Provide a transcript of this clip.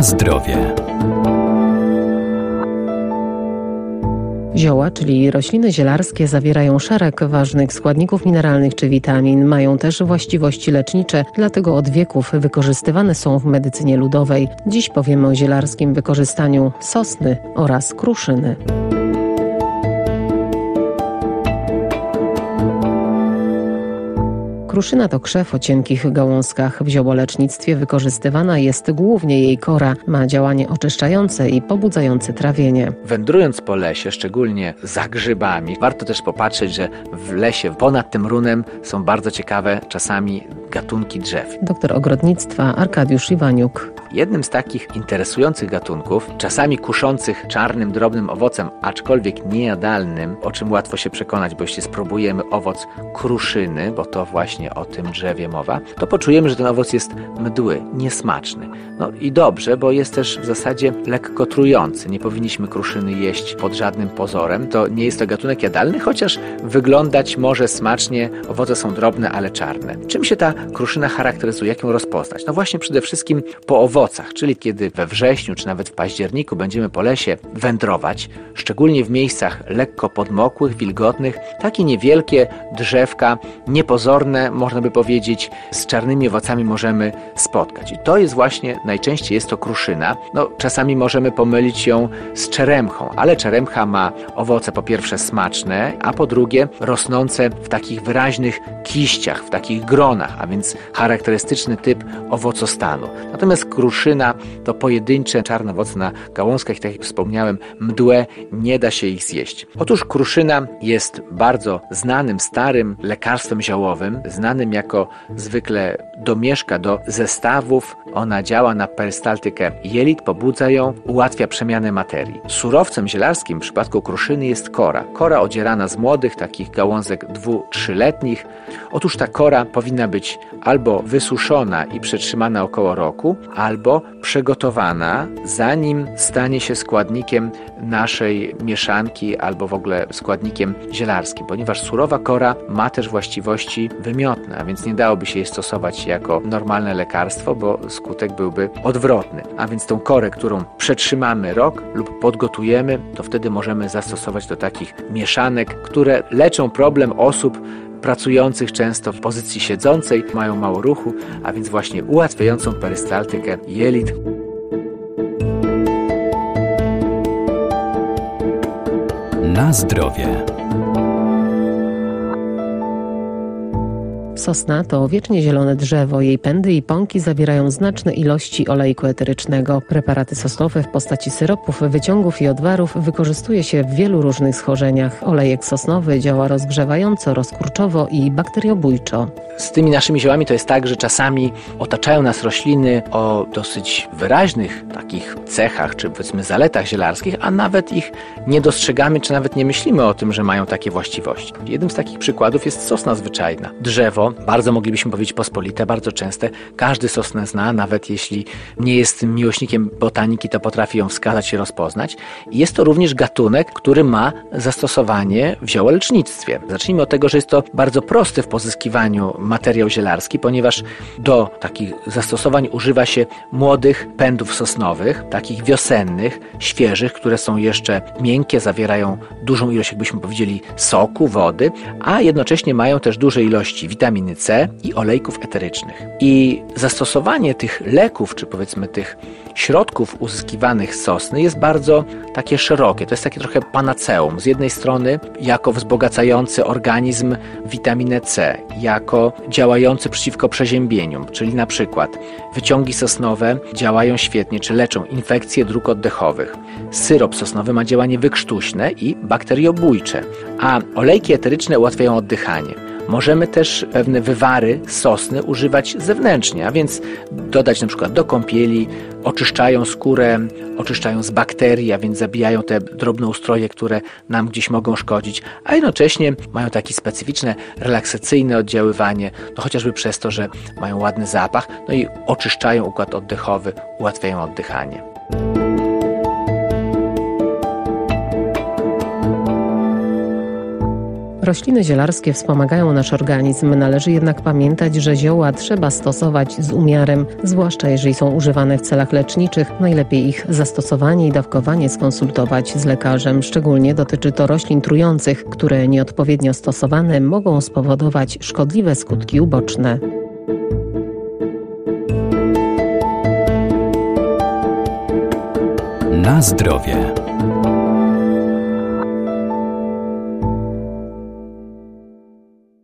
Zdrowie. Zioła, czyli rośliny zielarskie, zawierają szereg ważnych składników mineralnych czy witamin. Mają też właściwości lecznicze, dlatego od wieków wykorzystywane są w medycynie ludowej. Dziś powiemy o zielarskim wykorzystaniu sosny oraz kruszyny. Kruszyna to krzew o cienkich gałązkach. W ziołolecznictwie wykorzystywana jest głównie jej kora. Ma działanie oczyszczające i pobudzające trawienie. Wędrując po lesie, szczególnie za grzybami, warto też popatrzeć, że w lesie ponad tym runem są bardzo ciekawe czasami gatunki drzew. Doktor ogrodnictwa Arkadiusz Iwaniuk. Jednym z takich interesujących gatunków, czasami kuszących czarnym, drobnym owocem, aczkolwiek niejadalnym, o czym łatwo się przekonać, bo jeśli spróbujemy owoc kruszyny, bo to właśnie o tym drzewie mowa, to poczujemy, że ten owoc jest mdły, niesmaczny. No i dobrze, bo jest też w zasadzie lekko trujący. Nie powinniśmy kruszyny jeść pod żadnym pozorem. To nie jest to gatunek jadalny, chociaż wyglądać może smacznie. Owoce są drobne, ale czarne. Czym się ta kruszyna charakteryzuje? Jak ją rozpoznać? No właśnie przede wszystkim po owocach, czyli kiedy we wrześniu czy nawet w październiku będziemy po lesie wędrować, szczególnie w miejscach lekko podmokłych, wilgotnych, takie niewielkie drzewka, niepozorne, można by powiedzieć, z czarnymi owocami możemy spotkać. I to jest właśnie najczęściej jest to kruszyna. No, czasami możemy pomylić ją z czeremchą, ale czeremcha ma owoce po pierwsze smaczne, a po drugie rosnące w takich wyraźnych kiściach, w takich gronach, a więc charakterystyczny typ owocostanu. Natomiast kruszyna to pojedyncze czarne owoce na gałązkach, tak jak wspomniałem, mdłe, nie da się ich zjeść. Otóż kruszyna jest bardzo znanym, starym lekarstwem ziołowym, znanym jako zwykle domieszka do zestawów. Ona działa na perystaltykę jelit, pobudza ją, ułatwia przemianę materii. Surowcem zielarskim w przypadku kruszyny jest kora. Kora odzierana z młodych, takich gałązek dwu-trzyletnich. Otóż ta kora powinna być albo wysuszona i przetrzymana około roku, albo przygotowana, zanim stanie się składnikiem naszej mieszanki albo w ogóle składnikiem zielarskim, ponieważ surowa kora ma też właściwości wymiotne, a więc nie dałoby się jej stosować jako normalne lekarstwo, bo skutek byłby odwrotny. A więc tą korę, którą przetrzymamy rok lub podgotujemy, to wtedy możemy zastosować do takich mieszanek, które leczą problem osób, pracujących często w pozycji siedzącej, mają mało ruchu, a więc właśnie ułatwiającą perystaltykę jelit. Na zdrowie. Sosna to wiecznie zielone drzewo. Jej pędy i pąki zawierają znaczne ilości olejku eterycznego. Preparaty sosnowe w postaci syropów, wyciągów i odwarów wykorzystuje się w wielu różnych schorzeniach. Olejek sosnowy działa rozgrzewająco, rozkurczowo i bakteriobójczo. Z tymi naszymi ziołami to jest tak, że czasami otaczają nas rośliny o dosyć wyraźnych takich cechach, czy powiedzmy zaletach zielarskich, a nawet ich nie dostrzegamy, czy nawet nie myślimy o tym, że mają takie właściwości. Jednym z takich przykładów jest sosna zwyczajna. Drzewo, bardzo moglibyśmy powiedzieć pospolite, bardzo częste. Każdy sosnę zna, nawet jeśli nie jest miłośnikiem botaniki, to potrafi ją wskazać i rozpoznać. Jest to również gatunek, który ma zastosowanie w ziołolecznictwie. Zacznijmy od tego, że jest to bardzo prosty w pozyskiwaniu materiał zielarski, ponieważ do takich zastosowań używa się młodych pędów sosnowych, takich wiosennych, świeżych, które są jeszcze miękkie, zawierają dużą ilość, jakbyśmy powiedzieli, soku, wody, a jednocześnie mają też duże ilości witaminy C i olejków eterycznych. I zastosowanie tych leków, czy powiedzmy tych środków uzyskiwanych z sosny jest bardzo takie szerokie. To jest takie trochę panaceum. Z jednej strony jako wzbogacający organizm witaminę C, jako działający przeciwko przeziębieniom, czyli na przykład wyciągi sosnowe działają świetnie, czy leczą infekcje dróg oddechowych. Syrop sosnowy ma działanie wykrztuśne i bakteriobójcze, a olejki eteryczne ułatwiają oddychanie. Możemy też pewne wywary sosny używać zewnętrznie, a więc dodać na przykład do kąpieli, oczyszczają skórę, oczyszczają z bakterii, a więc zabijają te drobnoustroje, które nam gdzieś mogą szkodzić, a jednocześnie mają takie specyficzne, relaksacyjne oddziaływanie, no chociażby przez to, że mają ładny zapach, no i oczyszczają układ oddechowy, ułatwiają oddychanie. Rośliny zielarskie wspomagają nasz organizm, należy jednak pamiętać, że zioła trzeba stosować z umiarem, zwłaszcza jeżeli są używane w celach leczniczych. Najlepiej ich zastosowanie i dawkowanie skonsultować z lekarzem. Szczególnie dotyczy to roślin trujących, które nieodpowiednio stosowane mogą spowodować szkodliwe skutki uboczne. Na zdrowie.